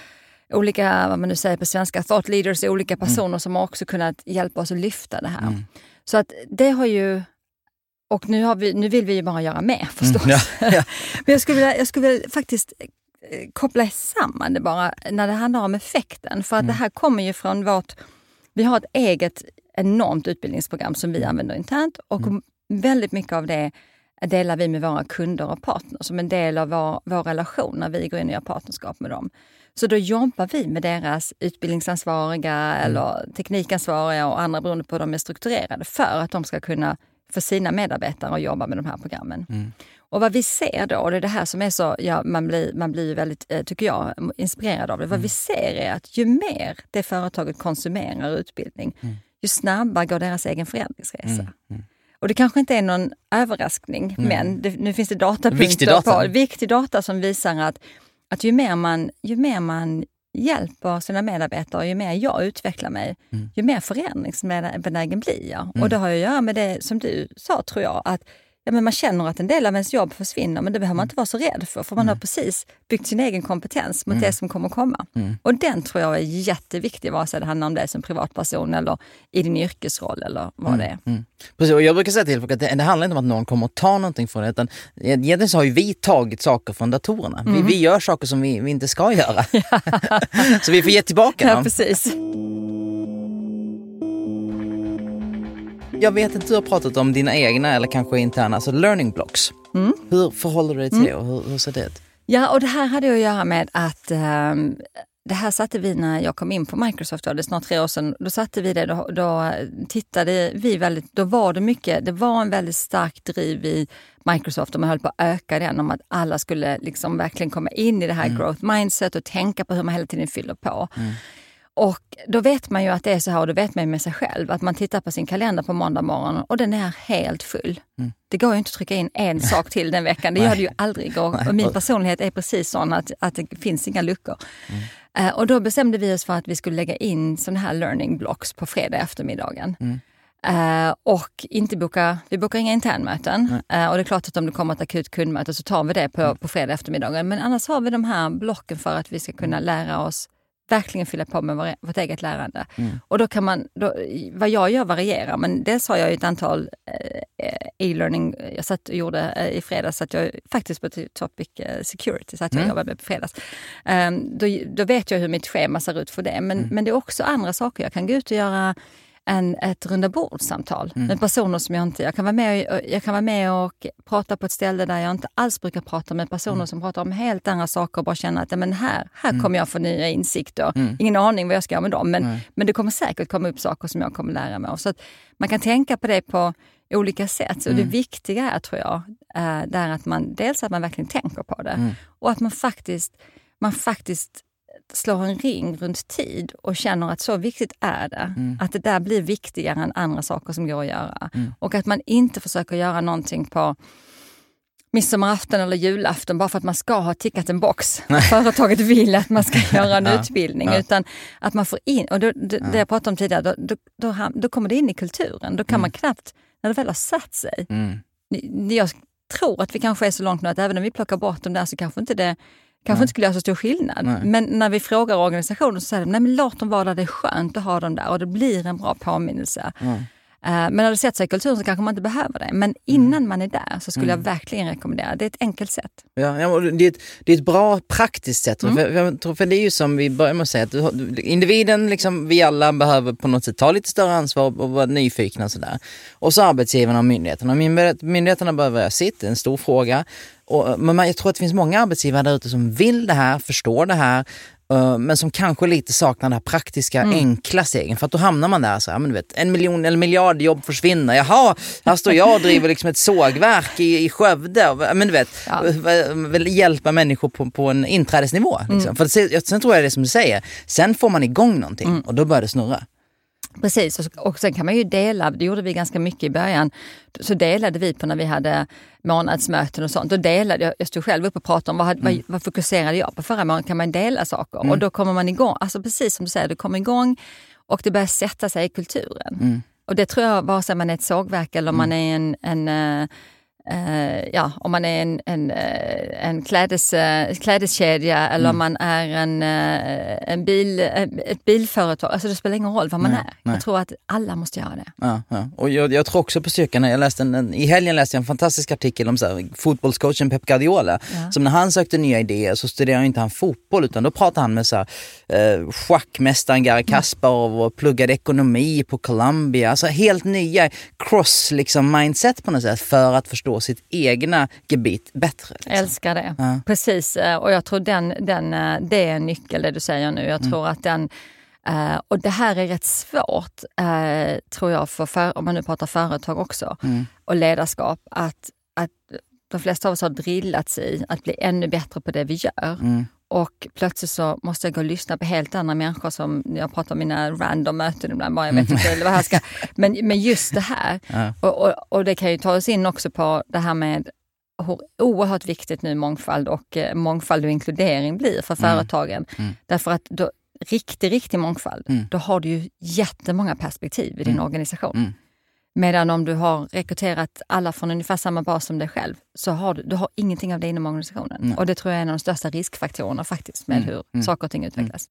Speaker 3: olika, vad man nu säger på svenska, thought leaders, olika personer som har också kunnat hjälpa oss att lyfta det här. Så att det har ju och nu, har vi, nu vill vi ju bara göra mer förstås.
Speaker 2: Mm, ja, ja.
Speaker 3: Men jag skulle, vilja, jag skulle vilja faktiskt eh, koppla samman det bara när det handlar om effekten. För att
Speaker 2: Mm.
Speaker 3: det här kommer ju från vårt... Vi har ett eget enormt utbildningsprogram som vi
Speaker 2: Mm.
Speaker 3: använder internt och väldigt mycket av det delar vi med våra kunder och partners som en del av vår, vår relation när vi går in och gör partnerskap med dem. Så då jobbar vi med deras utbildningsansvariga
Speaker 2: Mm.
Speaker 3: eller teknikansvariga och andra beroende på hur de är strukturerade för att de ska kunna för sina medarbetare att jobba med de här programmen.
Speaker 2: Mm.
Speaker 3: Och vad vi ser då, och det är det här som är så, ja, man blir, man blir väldigt, eh, tycker jag, inspirerad av det. Vad vi ser är att ju mer det företaget konsumerar utbildning, ju snabbare går deras egen förändringsresa. Och det kanske inte är någon överraskning, men det, nu finns det datapunkter
Speaker 2: Viktig data.
Speaker 3: på viktig data som visar att, att ju, mer man, ju mer man hjälper sina medarbetare ju mer jag utvecklar mig, ju mer förändringsbenägen blir jag. Och det har att göra med det som du sa, tror jag, att ja, men man känner att en del av ens jobb försvinner, men det behöver man inte vara så rädd för, för man har precis byggt sin egen kompetens mot det som kommer komma. Och den tror jag är jätteviktig, vare sig det handlar om dig som privatperson eller i din yrkesroll eller vad det är.
Speaker 2: Mm. Precis, och jag brukar säga till folk att det, det handlar inte om att någon kommer att ta någonting från det, utan egentligen så har ju vi tagit saker från datorerna. Vi, vi gör saker som vi, vi inte ska göra. så vi får ge tillbaka
Speaker 3: Ja,
Speaker 2: dem.
Speaker 3: precis.
Speaker 2: Jag vet att du har pratat om dina egna eller kanske interna, alltså learning blocks.
Speaker 3: Mm.
Speaker 2: Hur förhåller du dig till det och hur, hur ser det ut?
Speaker 3: Ja, och det här hade att göra med att ehm, det här satte vi när jag kom in på Microsoft, det är snart tre år sedan. Då satte vi det, då, då tittade vi väldigt, då var det mycket, det var en väldigt stark driv i Microsoft och man höll på att öka den om att alla skulle liksom verkligen komma in i det här growth mindset och tänka på hur man hela tiden fyller på. Och då vet man ju att det är så här och då vet man ju med sig själv att man tittar på sin kalender på måndag morgon och den är helt full. Det går ju inte att trycka in en sak till den veckan. Det gör det ju aldrig. Och, och min personlighet är precis sån att, att det finns inga luckor. Eh, och då bestämde vi oss för att vi skulle lägga in sådana här learning blocks på fredag eftermiddagen. Eh, och inte boka, vi bokar inga internmöten. Eh, och det är klart att om det kommer ett akut kundmöte så tar vi det på, på fredag eftermiddagen. Men annars har vi de här blocken för att vi ska kunna lära oss verkligen fylla på med vår, vårt eget lärande. Och då kan man, då, vad jag gör varierar, men dels har jag ett antal eh, e-learning, jag satt och gjorde eh, i fredags, att jag faktiskt på Topic eh, Security, så att jag jobbade med på fredags. Um, då, då vet jag hur mitt schema ser ut för det, men, men det är också andra saker. Jag kan gå ut och göra en, ett runda bordssamtal med personer som jag inte... Jag kan, vara med, och- jag kan vara med och prata på ett ställe där jag inte alls brukar prata med personer som pratar om helt andra saker och bara känna att ja, men här, här kommer jag få nya insikter. Ingen aning vad jag ska göra med dem, men, men det kommer säkert komma upp saker som jag kommer lära mig av. Så att man kan tänka på det på olika sätt. Och Det viktiga är, tror jag, eh, är att man dels att man verkligen tänker på det och att man faktiskt, man faktiskt slår en ring runt tid och känner att så viktigt är det. Att det där blir viktigare än andra saker som går att göra. Och att man inte försöker göra någonting på midsommarafton eller julafton bara för att man ska ha tickat en box. Företaget vill att man ska göra en utbildning. Utan att man får in, och då, det, det jag pratade om tidigare, då, då, då, då kommer det in i kulturen. Då kan man knappt, när det väl har satt sig.
Speaker 2: Mm.
Speaker 3: Jag tror att vi kanske är så långt nu att även om vi plockar bort dem där så kanske inte det kanske inte skulle göra så stor skillnad.
Speaker 2: Nej.
Speaker 3: Men när vi frågar organisationer så säger de, nej men låt dem vara där det är skönt att ha dem där och det blir en bra påminnelse. Eh, Men när det sätter sig i kulturen så kanske man inte behöver det. Men innan man är där så skulle jag verkligen rekommendera, det är ett enkelt sätt.
Speaker 2: Ja, det, är ett, det är ett bra praktiskt sätt.
Speaker 3: Mm.
Speaker 2: För, tror, för det är ju som vi börjar med att säga, att du, du- individen, liksom, vi alla behöver på något sätt ta lite större ansvar och vara nyfikna och sådär. Och så arbetsgivarna och myndigheterna. Myndighet- Myndigheterna behöver göra sitt, det är en stor fråga. Och, men jag tror att det finns många arbetsgivare där ute som vill det här, förstår det här, eh, men som kanske lite saknar den här praktiska,
Speaker 3: Mm.
Speaker 2: enkla stegen. För att då hamnar man där så här, men du vet, en miljon eller miljard jobb försvinner. Jaha, här står jag och driver liksom ett sågverk i, i Skövde. Men du vet,
Speaker 3: Ja.
Speaker 2: hjälpa människor på, på en inträdesnivå. Liksom.
Speaker 3: Mm.
Speaker 2: För att se, sen tror jag det är som du säger, sen får man igång någonting och då börjar det snurra.
Speaker 3: Precis, och, sen kan man ju dela, det gjorde vi ganska mycket i början, så delade vi på när vi hade månadsmöten och sånt. Då delade jag, jag stod själv upp och pratade om vad, hade- vad, fokuserade jag på förra månaden, kan man dela saker? Och då kommer man igång, alltså precis som du säger, du kommer igång och det börjar sätta sig i kulturen. Och det tror jag, vare sig man är ett sågverk eller om man är en, en, eh, ja, om man är en, en, eh, en klädes, eh, klädeskedja eller om man är en, en bil, ett bilföretag. Alltså det spelar ingen roll vad man
Speaker 2: Nej,
Speaker 3: är.
Speaker 2: nej.
Speaker 3: Jag tror att alla måste göra det.
Speaker 2: Ja, ja. Och jag, jag tror också på styrkan. Jag läste en, en, I helgen läste jag en fantastisk artikel om så här, fotbollscoachen Pep Guardiola.
Speaker 3: Ja.
Speaker 2: Som när han sökte nya idéer så studerade inte han fotboll utan då pratade han med så här, eh, schackmästaren Garry Kasparov och pluggade ekonomi på Columbia. Alltså helt nya cross liksom, mindset på något sätt för att förstå sitt egna gebit bättre. Liksom.
Speaker 3: älskar det.
Speaker 2: Ja.
Speaker 3: Precis, eh, och jag tror den, den, eh, det är en nyckel det du säger nu.
Speaker 2: Mm.
Speaker 3: Jag tror att den eh, och det här är rätt svårt, tror jag, för, för, om man nu pratar företag också,
Speaker 2: Mm.
Speaker 3: och ledarskap, att, att de flesta av oss har drillats i att bli ännu bättre på det vi gör.
Speaker 2: Mm.
Speaker 3: Och plötsligt så måste jag gå och lyssna på helt andra människor som jag pratar om mina random möten ibland. Bara, jag vet inte vad här ska... men, men just det här,
Speaker 2: Ja.
Speaker 3: och, och, och det kan ju ta oss in också på det här med hur oerhört viktigt nu mångfald och eh, mångfald och inkludering blir för företagen.
Speaker 2: Mm.
Speaker 3: Därför att då, riktig, riktig mångfald,
Speaker 2: Mm.
Speaker 3: då har du ju jättemånga perspektiv i din organisation.
Speaker 2: Mm.
Speaker 3: Medan om du har rekryterat alla från ungefär samma bas som dig själv, så har du, du har ingenting av det inom organisationen.
Speaker 2: Nej.
Speaker 3: Och det tror jag är en av de största riskfaktorerna faktiskt med
Speaker 2: Mm.
Speaker 3: hur
Speaker 2: Mm.
Speaker 3: saker och ting utvecklas.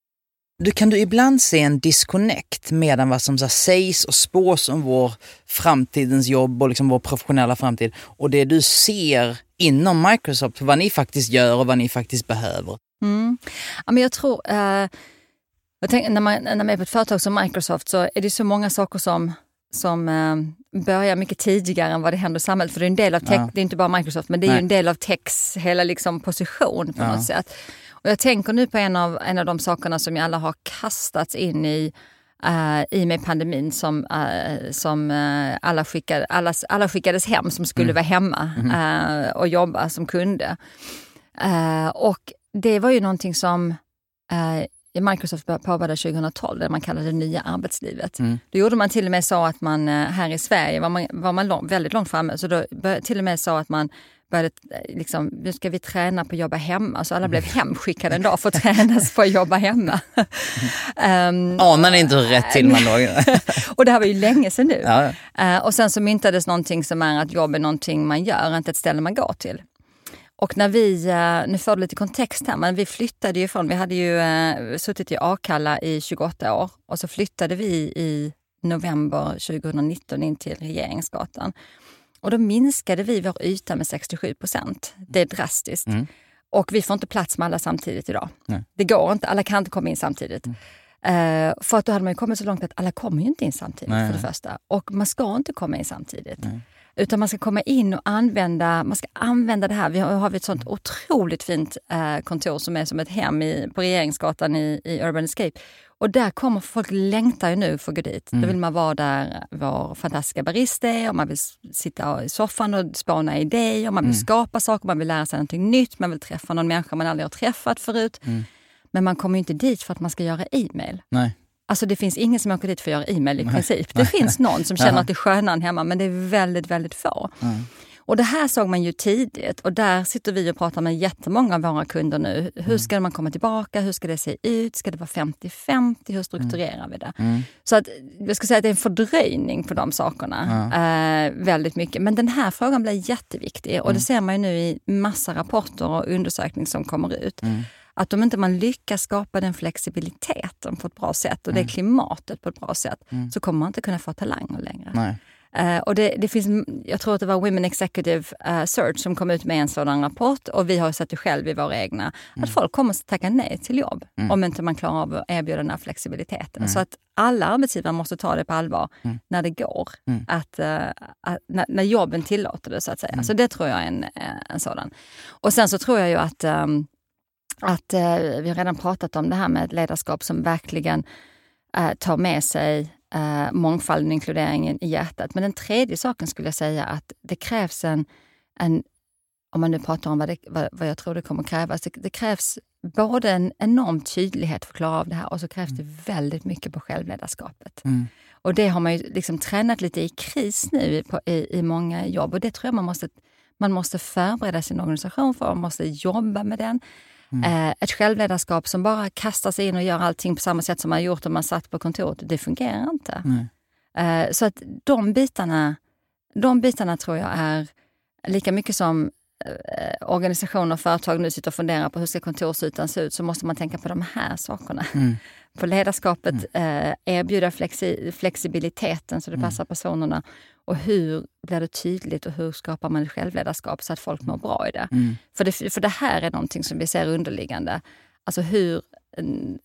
Speaker 2: Du, kan du ibland se en disconnect mellan vad som så sägs och spås om vår framtidens jobb och liksom vår professionella framtid och det du ser inom Microsoft, vad ni faktiskt gör och vad ni faktiskt behöver?
Speaker 3: Mm. Ja, men jag tror, eh, jag tänker, när, man, när man är på ett företag som Microsoft så är det så många saker som, som eh, börjar mycket tidigare än vad det händer i samhället. För det är en del av tech,
Speaker 2: Ja.
Speaker 3: det är inte bara Microsoft, men det är
Speaker 2: Nej.
Speaker 3: ju en del av techs hela liksom position på
Speaker 2: Ja.
Speaker 3: något sätt. Och jag tänker nu på en av, en av de sakerna som jag alla har kastats in i eh, i och med pandemin som, eh, som eh, alla, skickade, alla, alla skickades hem som skulle
Speaker 2: Mm.
Speaker 3: vara hemma eh, och jobba som kunde. Och det var ju någonting som Microsoft bör- påbörjade 2012, det man kallade det nya arbetslivet.
Speaker 2: Mm.
Speaker 3: Då gjorde man till och med så att man eh, här i Sverige var man, var man lång, väldigt långt framme, så då bör, till och med så att man började, eh, liksom, nu ska vi träna på att jobba hemma, så alla blev hemskickade en dag för att tränas på att jobba hemma.
Speaker 2: Anar ni inte hur rätt till man låg?
Speaker 3: och det här var ju länge sedan nu.
Speaker 2: ja,
Speaker 3: Eh, och sen så myntades någonting som är att jobb är någonting man gör, inte ett ställe man går till. Och när vi, eh, nu får du lite kontext här, men vi flyttade ju från, vi hade ju eh, suttit i Akalla i 28 år och så flyttade vi i november 2019 in till Regeringsgatan. Och då minskade vi vår yta med 67 procent. Det är drastiskt.
Speaker 2: Mm.
Speaker 3: Och vi får inte plats med alla samtidigt idag.
Speaker 2: Nej.
Speaker 3: Det går inte, alla kan inte komma in samtidigt. Eh, för att då hade man ju kommit så långt att alla kommer ju inte in samtidigt
Speaker 2: Nej,
Speaker 3: för det första. Och man ska inte komma in samtidigt.
Speaker 2: Nej.
Speaker 3: Utan man ska komma in och använda, man ska använda det här. Vi har, har ett sånt otroligt fint eh, kontor som är som ett hem i, på Regeringsgatan i, i Urban Escape. Och där kommer folk längtar ju nu för att gå dit. Då vill man vara där vår fantastiska barista är och man vill sitta i soffan och spana idéer. Man vill skapa saker, man vill lära sig någonting nytt, man vill träffa någon människa man aldrig har träffat förut. Men man kommer ju inte dit för att man ska göra e-mail.
Speaker 2: nej.
Speaker 3: Alltså det finns ingen som åker dit för att göra e-mail i princip. Det finns någon som känner att det är skönare än hemma, men det är väldigt, väldigt få.
Speaker 2: Mm.
Speaker 3: Och det här såg man ju tidigt och där sitter vi och pratar med jättemånga av våra kunder nu. Hur ska man komma tillbaka? Hur ska det se ut? Ska det vara 50-50? Hur strukturerar vi det?
Speaker 2: Mm.
Speaker 3: Så att, jag skulle säga att det är en fördröjning på de sakerna. Eh, väldigt mycket. Men den här frågan blir jätteviktig och det ser man ju nu i massa rapporter och undersökningar som kommer ut. Att om inte man lyckas skapa den flexibiliteten på ett bra sätt och det klimatet på ett bra sätt så kommer man inte kunna få talanger längre.
Speaker 2: nej.
Speaker 3: Eh, och det, det finns, jag tror att det var Women Executive eh, Search som kom ut med en sådan rapport och vi har sett det själv i våra egna. Att folk kommer att tacka nej till jobb om inte man klarar av att erbjuda den här flexibiliteten. Så att alla arbetsgivare måste ta det på allvar när det går. Att, eh, att, när, när jobben tillåter det så att säga. Så det tror jag är en, en sådan. Och sen så tror jag ju att ehm, att eh, vi har redan pratat om det här med ledarskap som verkligen eh, tar med sig eh, mångfalden och inkluderingen i hjärtat. Men den tredje saken skulle jag säga att det krävs en, en om man nu pratar om vad, det, vad, vad jag tror det kommer krävas, det, det krävs både en enorm tydlighet för att klara av det här och så krävs det väldigt mycket på självledarskapet.
Speaker 2: Mm.
Speaker 3: Och det har man ju liksom tränat lite i kris nu på, i, i många jobb och det tror jag man måste, man måste förbereda sin organisation för, man måste jobba med den. Eh, ett självledarskap som bara kastar sig in och gör allting på samma sätt som man gjort om man satt på kontoret, det fungerar inte. Eh, så att de bitarna, de bitarna tror jag är lika mycket som eh, organisationer och företag nu sitter och funderar på hur ska kontorsytan se ut så måste man tänka på de här sakerna.
Speaker 2: Mm.
Speaker 3: På ledarskapet, eh, erbjuda flexi flexibiliteten så det
Speaker 2: Mm.
Speaker 3: passar personerna. Och hur blir det tydligt och hur skapar man ett självledarskap så att folk mår bra i det?
Speaker 2: Mm.
Speaker 3: För, det, för det här är någonting som vi ser underliggande. Alltså hur,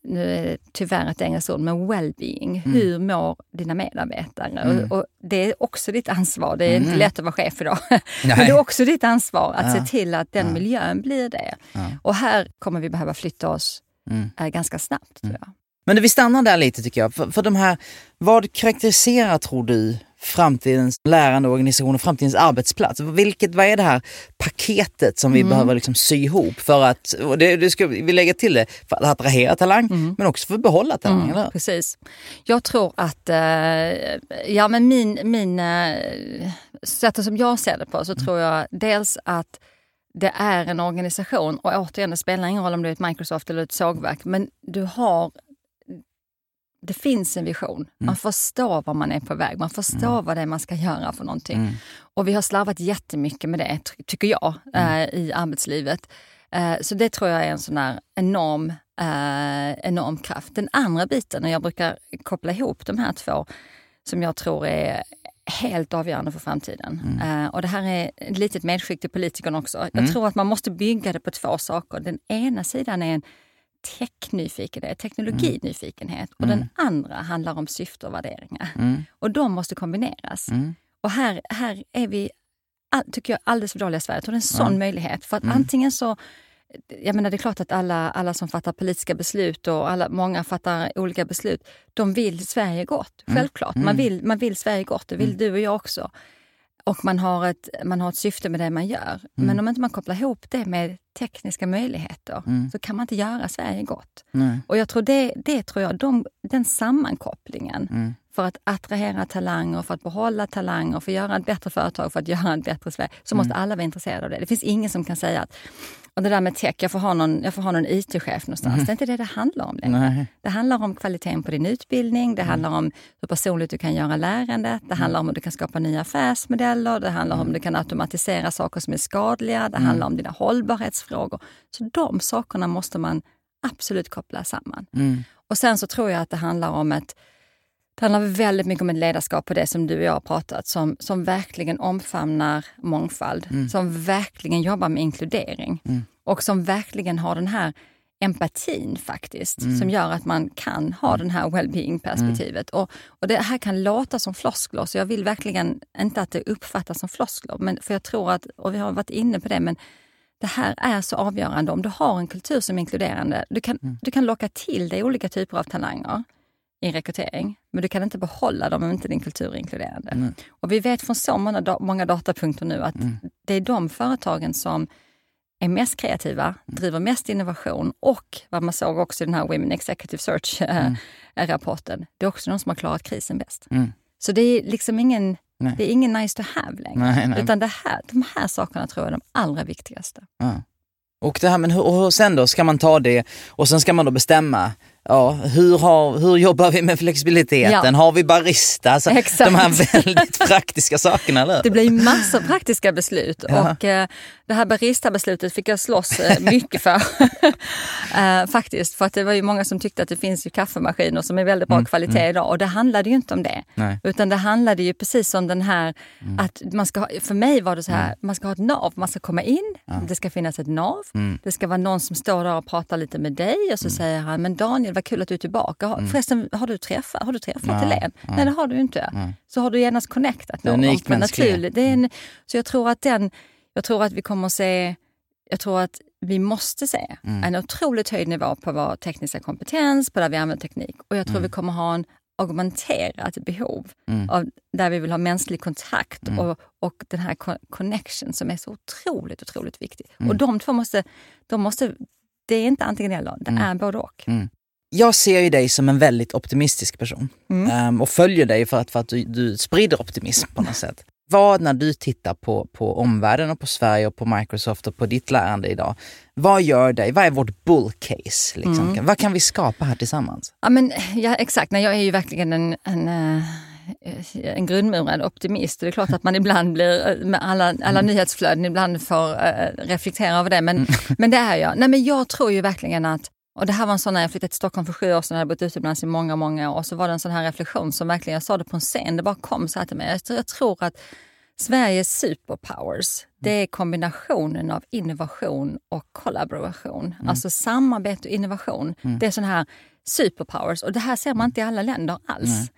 Speaker 3: nu är det tyvärr ett engelskt ord, men well-being.
Speaker 2: Mm.
Speaker 3: Hur mår dina medarbetare? Och, och det är också ditt ansvar. Det är inte
Speaker 2: Mm.
Speaker 3: lätt att vara chef idag.
Speaker 2: Nej.
Speaker 3: Men det är också ditt ansvar att
Speaker 2: Ja.
Speaker 3: se till att den miljön blir det.
Speaker 2: Ja.
Speaker 3: Och här kommer vi behöva flytta oss
Speaker 2: Mm.
Speaker 3: eh, ganska snabbt. Tror jag.
Speaker 2: Men vi stannar där lite tycker jag. För, för de här, vad karaktäriserar tror du framtidens lärande organisation och framtidens arbetsplats? Vilket, vad är det här paketet som vi
Speaker 3: Mm.
Speaker 2: behöver liksom sy ihop för att, det, det ska vi lägga till det, för att attrahera talang
Speaker 3: Mm.
Speaker 2: men också för att behålla talang, eller hur?
Speaker 3: Precis. Jag tror att, eh, ja men min, min eh, sättet som jag ser det på så tror jag dels att det är en organisation och återigen det spelar ingen roll om det är ett Microsoft eller ett sågverk men du har det finns en vision. Man förstår var man är på väg. Man förstår vad det är man ska göra för någonting.
Speaker 2: Mm.
Speaker 3: Och vi har slarvat jättemycket med det, ty- tycker jag, eh, i arbetslivet. Eh, så det tror jag är en sån här enorm, eh, enorm kraft. Den andra biten, och jag brukar koppla ihop de här två, som jag tror är helt avgörande för framtiden. Eh, och det här är ett litet medskick till politikerna också. Jag tror att man måste bygga det på två saker. Den ena sidan är en technyfikenhet, teknologinyfikenhet och den andra handlar om syfte och värderingar.
Speaker 2: Mm.
Speaker 3: Och de måste kombineras. Och här, här är vi, all, tycker jag, alldeles för dåliga i Sverige. Jag tror det är en sån möjlighet. För att antingen så jag menar, det är klart att alla, alla som fattar politiska beslut och alla, många fattar olika beslut, de vill Sverige gott. Självklart. Man, vill, man vill Sverige gott, det vill du och jag också. Och man har, ett, man har ett syfte med det man gör. Men om inte man kopplar ihop det med tekniska möjligheter så kan man inte göra Sverige gott.
Speaker 2: Nej.
Speaker 3: Och jag tror det, det tror jag, de, den sammankopplingen för att attrahera talanger, för att behålla talanger, för att göra ett bättre företag, för att göra ett bättre Sverige, så måste alla vara intresserade av det. Det finns ingen som kan säga att och det där med tech, jag får ha någon, jag får ha någon IT-chef någonstans. Det är inte det det handlar om längre.
Speaker 2: Nej.
Speaker 3: Det handlar om kvaliteten på din utbildning, det handlar om hur personligt du kan göra lärandet, det handlar om hur du kan skapa nya affärsmodeller, det handlar om hur du kan automatisera saker som är skadliga, det handlar om dina hållbarhetsfrågor. Så de sakerna måste man absolut koppla samman.
Speaker 2: Mm.
Speaker 3: Och sen så tror jag att det handlar om ett det handlar väldigt mycket om ett ledarskap på det som du och jag har pratat, som, som verkligen omfamnar mångfald, som verkligen jobbar med inkludering och som verkligen har den här empatin faktiskt, som gör att man kan ha den här well-being-perspektivet. Och, och det här kan låta som floskler, så jag vill verkligen inte att det uppfattas som floskler, men, för jag tror att, och vi har varit inne på det, men det här är så avgörande. Om du har en kultur som är inkluderande, du kan, du kan locka till dig olika typer av talanger i en rekrytering, men du kan inte behålla dem om inte din kultur är inkluderande. Och vi vet från så många, många datapunkter nu att det är de företagen som är mest kreativa, driver mest innovation och vad man såg också i den här Women Executive Search-rapporten, det är också de som har klarat krisen bäst.
Speaker 2: Mm.
Speaker 3: Så det är liksom ingen,
Speaker 2: Nej.
Speaker 3: det är ingen nice to have längre.
Speaker 2: Nej, nej.
Speaker 3: Utan det här, de här sakerna tror jag är de allra viktigaste.
Speaker 2: Ja. Och det här, men hur, och sen då ska man ta det och sen ska man då bestämma, ja, hur, har, hur jobbar vi med flexibiliteten?
Speaker 3: Ja.
Speaker 2: Har vi barista? Alltså,
Speaker 3: Exakt.
Speaker 2: de här väldigt praktiska sakerna, eller?
Speaker 3: Det blir massor av praktiska beslut
Speaker 2: Ja.
Speaker 3: och eh, det här barista-beslutet fick jag slåss eh, mycket för. eh, faktiskt, för att det var ju många som tyckte att det finns ju kaffemaskiner som är väldigt bra kvalitet idag och det handlade ju inte om det.
Speaker 2: Nej.
Speaker 3: Utan det handlade ju precis om den här, att man ska, för mig var det så här, man ska ha ett nav, man ska komma in, det ska finnas ett nav, det ska vara någon som står där och pratar lite med dig och så säger han, men Daniel vad kul att du är tillbaka. Har- Förresten, har du träffat, har du träffat
Speaker 2: Ja,
Speaker 3: Helene? Nej det har du inte. Så har du genast connectat någon.
Speaker 2: unikt
Speaker 3: naturligt. Det är en, så jag tror att den, jag tror att vi kommer att se, jag tror att vi måste se en otroligt höjd nivå på vår tekniska kompetens, på där vi använder teknik. Och jag tror vi kommer ha en augmenterat behov av där vi vill ha mänsklig kontakt och, och den här co- connection som är så otroligt, otroligt viktig. Och de två måste, de måste, det är inte antingen eller, det är både och.
Speaker 2: Jag ser ju dig som en väldigt optimistisk person
Speaker 3: Mm.
Speaker 2: Ehm, och följer dig för att, för att du, du sprider optimism på något sätt. Vad när du tittar på, på omvärlden och på Sverige och på Microsoft och på ditt lärande idag, vad gör dig, vad är vårt bull case? Liksom?
Speaker 3: Mm.
Speaker 2: Vad kan vi skapa här tillsammans?
Speaker 3: Ja, men, ja exakt, Nej, jag är ju verkligen en, en, eh, en grundmurad optimist. Det är klart att man ibland blir, eh, med alla, alla mm. nyhetsflöden, ibland får uh, reflektera över det. Men, mm. men det är jag. Nej, men jag tror ju verkligen att och det här var en sån när jag flyttade till Stockholm för sju år sedan, jag hade bott utomlands i många, många år. Och så var det en sån här reflektion som verkligen, jag sa det på en scen, det bara kom så här till mig. Jag, jag tror att Sveriges superpowers, det är kombinationen av innovation och kollaboration. Mm. Alltså samarbete och innovation. Mm. Det är sån här superpowers och det här ser man inte i alla länder alls.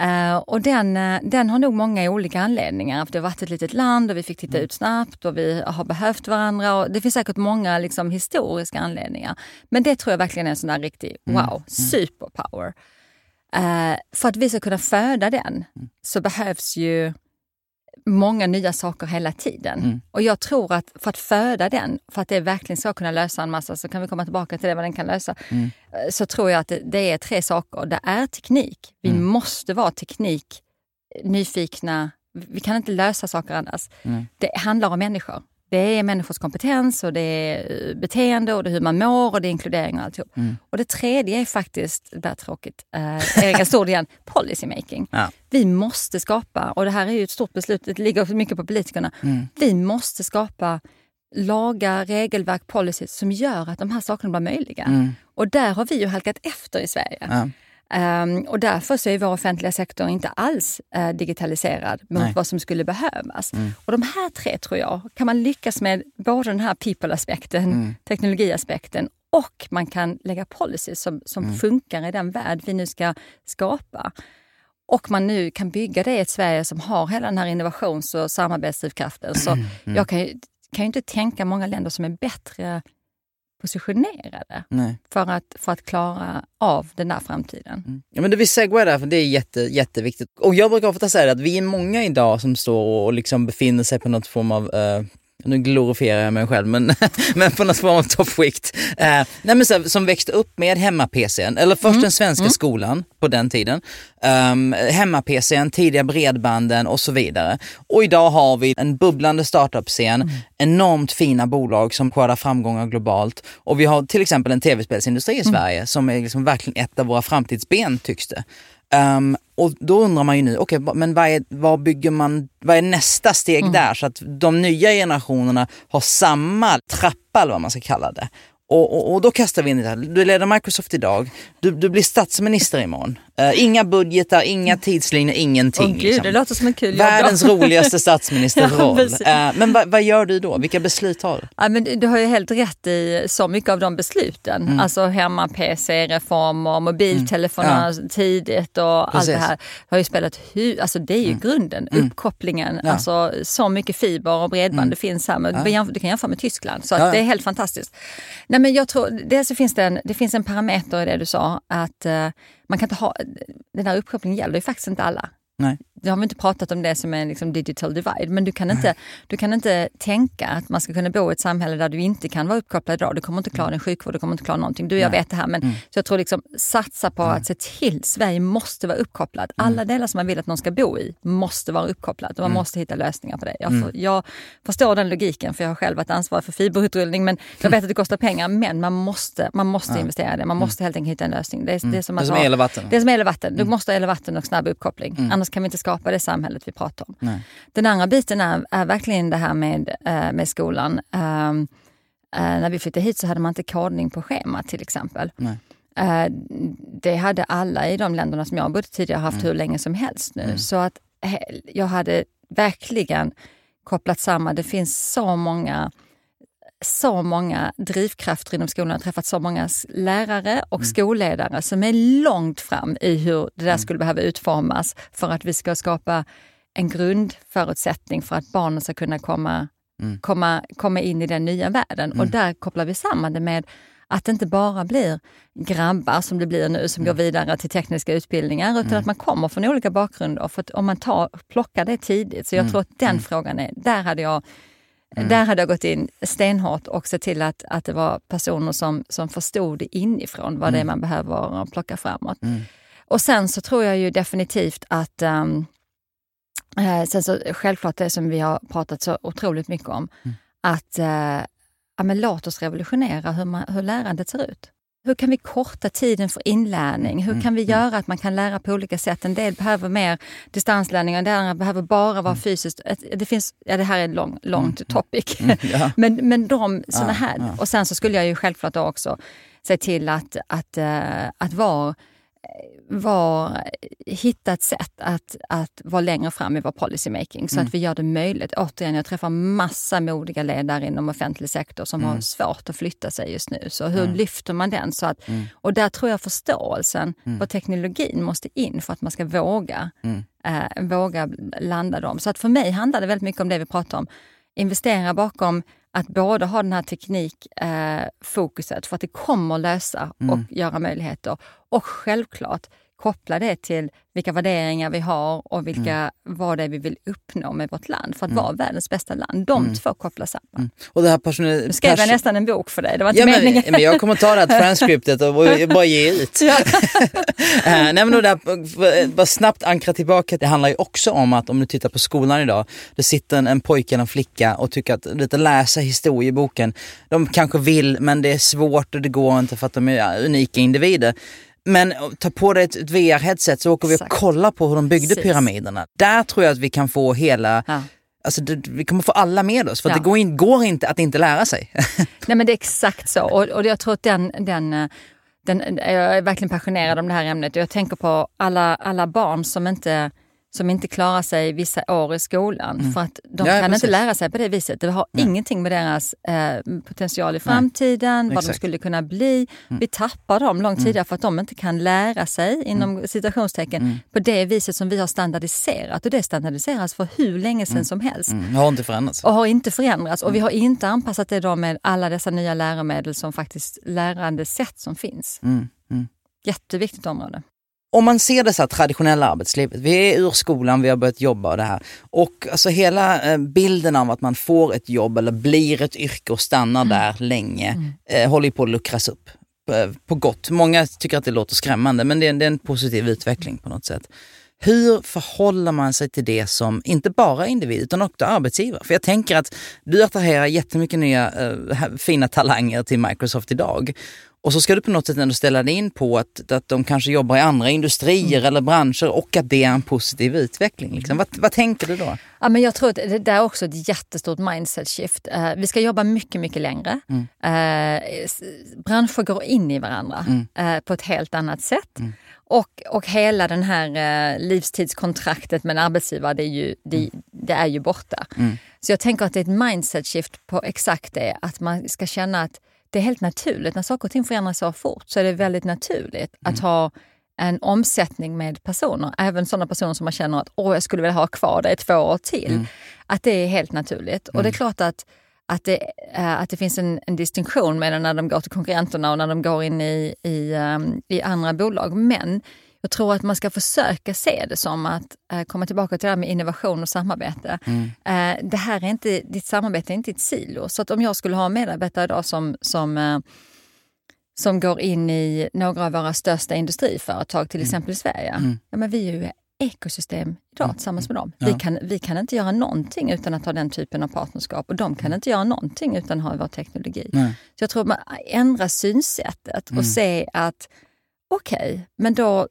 Speaker 3: Uh, och den, uh, den har nog många olika anledningar. För det har varit ett litet land och vi fick titta mm. ut snabbt och vi har behövt varandra. Och det finns säkert många liksom, historiska anledningar. Men det tror jag verkligen är en sån där riktig mm. wow, mm. superpower. Uh, för att vi ska kunna föda den så behövs ju många nya saker hela tiden. Mm. Och jag tror att för att föda den, för att det verkligen ska kunna lösa en massa, så kan vi komma tillbaka till det, vad den kan lösa. Mm. Eh, så tror jag att det, det, är tre saker. Det är teknik. Vi mm. måste vara teknik nyfikna. Vi kan inte lösa saker annars. Det handlar om människor. Det är människors kompetens och det är eh, beteende och det är hur man mår och det är inkludering och alltihop. Mm. Och det tredje är faktiskt, det är tråkigt, eh, en stor igen, policy making. Ja. Vi måste skapa, och det här är ju ett stort beslut, det ligger mycket på politikerna. Mm. Vi måste skapa lagar, regelverk, policies som gör att de här sakerna blir möjliga. Mm. Och där har vi ju halkat efter i Sverige. Ja. Um, och därför så är vår offentliga sektor inte alls uh, digitaliserad mot Nej. vad som skulle behövas. Mm. Och de här tre tror jag, kan man lyckas med både den här people-aspekten, mm. teknologiaspekten och man kan lägga policies som, som mm. funkar i den värld vi nu ska skapa. Och man nu kan bygga det i ett Sverige som har hela den här innovations och samarbetsdrivkraften. Så mm. jag kan ju, kan ju inte tänka många länder som är bättre positionerade för att, för att klara av den där framtiden. Mm.
Speaker 2: Ja, men det vi segway där, för det är jätte, jätteviktigt. Och jag brukar ofta säga att vi är många idag som står och liksom befinner sig på något form av uh, nu glorifierar jag mig själv, men, men på något form av toppskikt. Eh, nej, men så, som växte upp med hemma-PCn, eller först mm. den svenska mm. skolan på den tiden. Um, hemma-PCn, tidiga bredbanden och så vidare. Och idag har vi en bubblande startup-scen, mm. enormt fina bolag som skördar framgångar globalt. Och vi har till exempel en tv-spelsindustri i mm. Sverige som är liksom verkligen ett av våra framtidsben tycks det. Um, och då undrar man ju nu, okej, okay, men vad är, vad bygger man, vad är nästa steg mm. där? Så att de nya generationerna har samma trappa eller vad man ska kalla det. Och, och, och, då kastar vi in det här. Du leder Microsoft idag, du, du blir statsminister imorgon. Uh, inga budgetar, inga tidslinjer, ingenting.
Speaker 3: Åh gud, liksom. det låter som en kul
Speaker 2: Världens roligaste statsministerroll. ja, uh, men vad, vad gör du då? Vilka beslut tar du?
Speaker 3: Ja, men du har ju helt rätt i så mycket av de besluten. Mm. Alltså hemma-PC-reformer, mobiltelefoner mm. ja. tidigt och Precis. allt det här. har ju spelat hu alltså det är ju mm. grunden, mm. uppkopplingen. Ja. Alltså så mycket fiber och bredband mm. det finns här. Men. Du kan jämföra med Tyskland, så det är helt fantastiskt. Nej, men jag tror, dels så finns det, en, det finns en parameter i det du sa, att uh, man kan inte ha, den här uppkopplingen gäller ju faktiskt inte alla.
Speaker 2: Nej.
Speaker 3: Nu har vi inte pratat om det som är liksom digital divide, men du kan, inte, du kan inte tänka att man ska kunna bo i ett samhälle där du inte kan vara uppkopplad idag. Du kommer inte klara din sjukvård, du kommer inte klara någonting. Du, jag vet det här, men mm. så jag tror liksom satsa på mm. att se till, Sverige måste vara uppkopplad. Mm. Alla delar som man vill att någon ska bo i måste vara uppkopplad och man mm. måste hitta lösningar på det. Jag, för, mm. jag förstår den logiken, för jag har själv varit ansvarig för fiberutrullning, men jag vet att det kostar pengar, men man måste, man måste investera i det. Man måste helt enkelt hitta en lösning. Det är, det är som,
Speaker 2: det är som el och vatten.
Speaker 3: Det är som el och vatten. Du måste ha el och vatten och snabb uppkoppling, annars kan vi inte skapa det samhället vi pratar om. Nej. Den andra biten är, är verkligen det här med, äh, med skolan. Äh, äh, när vi flyttade hit så hade man inte kodning på schema till exempel. det hade alla i de länderna som jag bodde tidigare haft mm. hur länge som helst nu. Mm. Så att jag hade verkligen kopplat samman, det finns så många så många drivkrafter inom skolan. Jag har träffat så många lärare och mm. skolledare som är långt fram i hur det där mm. skulle behöva utformas för att vi ska skapa en grundförutsättning för att barnen ska kunna komma, mm. komma, komma in i den nya världen. Mm. Och där kopplar vi samman det med att det inte bara blir grabbar som det blir nu som mm. går vidare till tekniska utbildningar utan mm. att man kommer från olika bakgrunder. För om man tar, plockar det tidigt, så jag mm. tror att den mm. frågan är, där hade jag Mm. Där hade jag gått in stenhårt och sett till att, att det var personer som, som förstod inifrån, vad mm. det är man behöver plocka framåt. Mm. Och sen så tror jag ju definitivt att um, sen så självklart det som vi har pratat så otroligt mycket om, mm. att eh, ja, men låt oss revolutionera hur, man, hur lärandet ser ut. Hur kan vi korta tiden för inlärning? Hur kan vi göra att man kan lära på olika sätt? En del behöver mer distanslärning och en del behöver bara vara fysiskt. Det finns, ja det här är lång, långt topic.
Speaker 2: ja.
Speaker 3: men, men de såna här. Och sen så skulle jag ju självklart också se till att, att, eh, att vara var, hitta ett sätt att, att vara längre fram i vår policymaking så
Speaker 2: Mm.
Speaker 3: att vi gör det möjligt. Återigen, jag träffar massa modiga ledare inom offentlig sektor som
Speaker 2: Mm.
Speaker 3: har svårt att flytta sig just nu. Så hur lyfter man den? Så att, Och där tror jag förståelsen
Speaker 2: Mm.
Speaker 3: på teknologin måste in för att man ska våga, eh, våga landa dem. Så att för mig handlar det väldigt mycket om det vi pratar om. Investera bakom att både ha den här teknikfokuset eh, för att det kommer lösa och göra möjligheter. Och självklart koppla det till vilka värderingar vi har och vilka, vad det är vi vill uppnå med vårt land för att vara världens bästa land. De två kopplas samman.
Speaker 2: Och det här person...
Speaker 3: Nu skrev jag nästan en bok för dig, det var inte
Speaker 2: Ja, men,
Speaker 3: meningen.
Speaker 2: men jag kommer ta det här transcriptet och bara ge ut.
Speaker 3: Ja.
Speaker 2: Eh, nej men då där, bara snabbt ankra tillbaka, det handlar ju också om att om du tittar på skolan idag, det sitter en, en pojke eller en flicka och tycker att lite läsa historieboken, de kanske vill men det är svårt och det går inte för att de är unika individer. Men ta på dig ett, VR-headset så åker vi och
Speaker 3: Exakt.
Speaker 2: kollar på hur de byggde
Speaker 3: Precis.
Speaker 2: pyramiderna. Där tror jag att vi kan få hela,
Speaker 3: Ja.
Speaker 2: alltså det, vi kommer få alla med oss för
Speaker 3: Ja.
Speaker 2: det går, in, går inte att inte lära sig.
Speaker 3: Nej men det är exakt så och, och jag tror att den, den, eh, den, jag är verkligen passionerad om det här ämnet jag tänker på alla, alla barn som inte som inte klarar sig vissa år i skolan för att de
Speaker 2: Mm. Ja,
Speaker 3: kan
Speaker 2: precis.
Speaker 3: inte lära sig på det viset. Det har ingenting med deras eh, potential i framtiden, vad de
Speaker 2: Exakt. Mm.
Speaker 3: skulle kunna bli. Vi tappar dem långt tidigare för att de inte kan lära sig, inom citationstecken,
Speaker 2: Mm.
Speaker 3: på det viset som vi har standardiserat. Och det standardiseras för hur länge sedan som helst
Speaker 2: Mm, har inte förändrats.
Speaker 3: och har inte förändrats. Och vi har inte anpassat det då med alla dessa nya läromedel som faktiskt lärande sätt som finns.
Speaker 2: Mm, mm.
Speaker 3: Jätteviktigt område.
Speaker 2: Om man ser det så här traditionella arbetslivet, vi är ur skolan, vi har börjat jobba och det här. Och alltså hela eh, bilden av att man får ett jobb eller blir ett yrke och stannar där länge eh, håller på att luckras upp. Eh, på gott. Många tycker att det låter skrämmande men det är, det är en positiv utveckling på något sätt. Hur förhåller man sig till det som, inte bara individ utan också arbetsgivare? För jag tänker att du attraherar jättemycket nya eh, fina talanger till Microsoft idag. Och så ska du på något sätt ändå ställa dig in på att, att de kanske jobbar i andra industrier eller branscher och att det är en positiv utveckling. Liksom. Vad, vad tänker du då?
Speaker 3: Ja, men jag tror att det där är också ett jättestort mindset shift. Eh, vi ska jobba mycket, mycket längre. Eh, s- branscher går in i varandra eh, på ett helt annat sätt. Och, och hela den här livstidskontraktet med en arbetsgivare, det är ju, det, det är ju borta. Så jag tänker att det är ett mindset shift på exakt det, att man ska känna att det är helt naturligt. När saker och ting förändras så fort så är det väldigt naturligt att ha en omsättning med personer, även sådana personer som man känner att Åh, jag skulle vilja ha kvar det i två år till. Att det är helt naturligt. Och det är klart att, att, det, eh, att det finns en, en distinktion mellan när de går till konkurrenterna och när de går in i, i, ehm, i andra bolag. Men jag tror att man ska försöka se det som att eh, komma tillbaka till det här med innovation och samarbete. Eh, det här är inte, ditt samarbete är inte ett silo. Så att om jag skulle ha en medarbetare idag som, som eh, som går in i några av våra största industriföretag, till exempel i Sverige. Ja, men vi är ju ekosystem idag tillsammans med dem. Vi, kan, vi kan inte göra någonting utan att ha den typen av partnerskap och de kan inte göra någonting utan att ha vår teknologi.
Speaker 2: Nej.
Speaker 3: Så jag tror att man ändrar synsättet och se att okej, men då,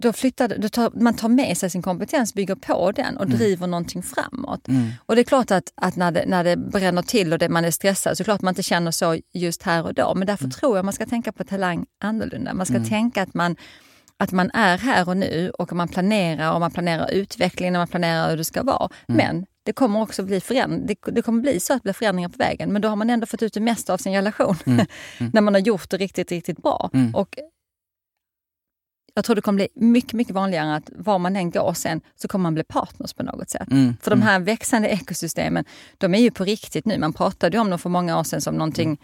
Speaker 3: då flyttar då tar, man tar med sig sin kompetens, bygger på den och driver någonting framåt. Och det är klart att, att när, det, när det bränner till och det, man är stressad så är klart man inte känner så just här och då. Men därför tror jag man ska tänka på talang annorlunda. Man ska tänka att man, att man är här och nu och man planerar och man planerar utvecklingen och man planerar hur det ska vara. Men det kommer också bli föränd- det, det kommer bli så att det blir förändringar på vägen. Men då har man ändå fått ut det mesta av sin relation. när man har gjort det riktigt, riktigt bra. Och jag tror det kommer bli mycket, mycket vanligare att var man än går sen så kommer man bli partners på något sätt.
Speaker 2: Mm.
Speaker 3: För de här växande ekosystemen, de är ju på riktigt nu. Man pratade ju om dem för många år sedan som någonting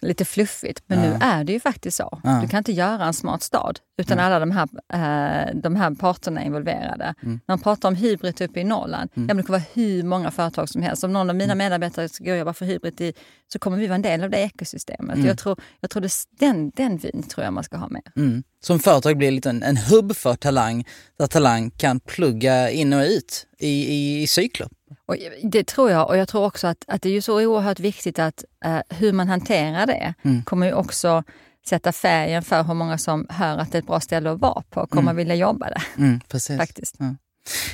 Speaker 3: lite fluffigt. Men nu är det ju faktiskt så.
Speaker 2: Ja.
Speaker 3: Du kan inte göra en smart stad utan alla de här, eh, de här parterna är involverade. När man pratar om Hybrid uppe i Norrland, ja, men det kan vara hur många företag som helst. Om någon av mina medarbetare ska gå och jobba för Hybrid i, så kommer vi vara en del av det ekosystemet. Jag tror, jag tror det, den, den vyn tror jag man ska ha med.
Speaker 2: Mm. Som företag blir lite en, en hubb för talang, där talang kan plugga in och ut i, i, i cykler.
Speaker 3: Och det tror jag och jag tror också att, att det är ju så oerhört viktigt att eh, hur man hanterar det kommer ju också sätta färgen för hur många som hör att det är ett bra ställe att vara på och kommer
Speaker 2: Mm.
Speaker 3: vilja jobba där.
Speaker 2: Mm, precis.
Speaker 3: Faktiskt.
Speaker 2: Ja.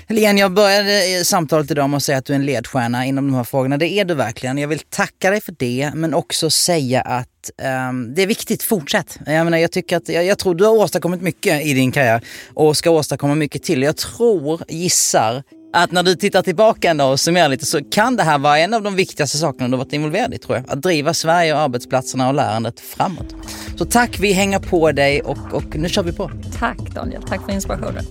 Speaker 2: Helene, jag började samtalet idag med att säga att du är en ledstjärna inom de här frågorna. Det är du verkligen. Jag vill tacka dig för det, men också säga att ehm, det är viktigt. Fortsätt. Jag, menar, jag, tycker att, jag, jag tror du har åstadkommit mycket i din karriär och ska åstadkomma mycket till. Jag tror, gissar, att när du tittar tillbaka ändå och summerar lite så kan det här vara en av de viktigaste sakerna du varit involverad i tror jag. Att driva Sverige och arbetsplatserna och lärandet framåt. Så tack, vi hänger på dig och, och nu kör vi på.
Speaker 3: Tack Daniel, tack för inspirationen.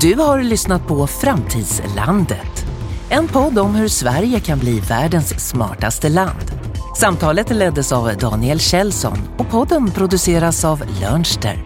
Speaker 1: Du har lyssnat på Framtidslandet. En podd om hur Sverige kan bli världens smartaste land. Samtalet leddes av Daniel Kjellson och podden produceras av Lönster.